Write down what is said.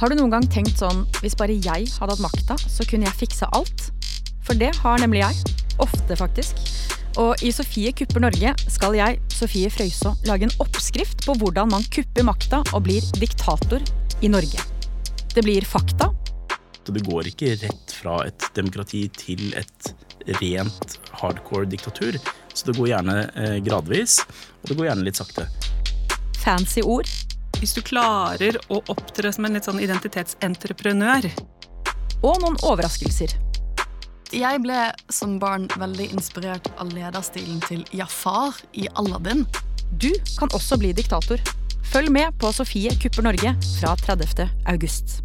Har du noen gang tenkt sånn hvis bare jeg hadde hatt makta, så kunne jeg fikse alt? For det har nemlig jeg. Ofte, faktisk. Og i Sofie kupper Norge skal jeg, Sofie Frøysaa, lage en oppskrift på hvordan man kupper makta og blir diktator i Norge. Det blir fakta. Det går ikke rett fra et demokrati til et rent hardcore diktatur. Så det går gjerne eh, gradvis, og det går gjerne litt sakte. Fancy ord. Hvis du klarer å opptre som en litt sånn identitetsentreprenør. Og noen overraskelser. Jeg ble som barn veldig inspirert av lederstilen til Jafar i Aladdin. Du kan også bli diktator. Følg med på Sofie kupper Norge fra 30. august.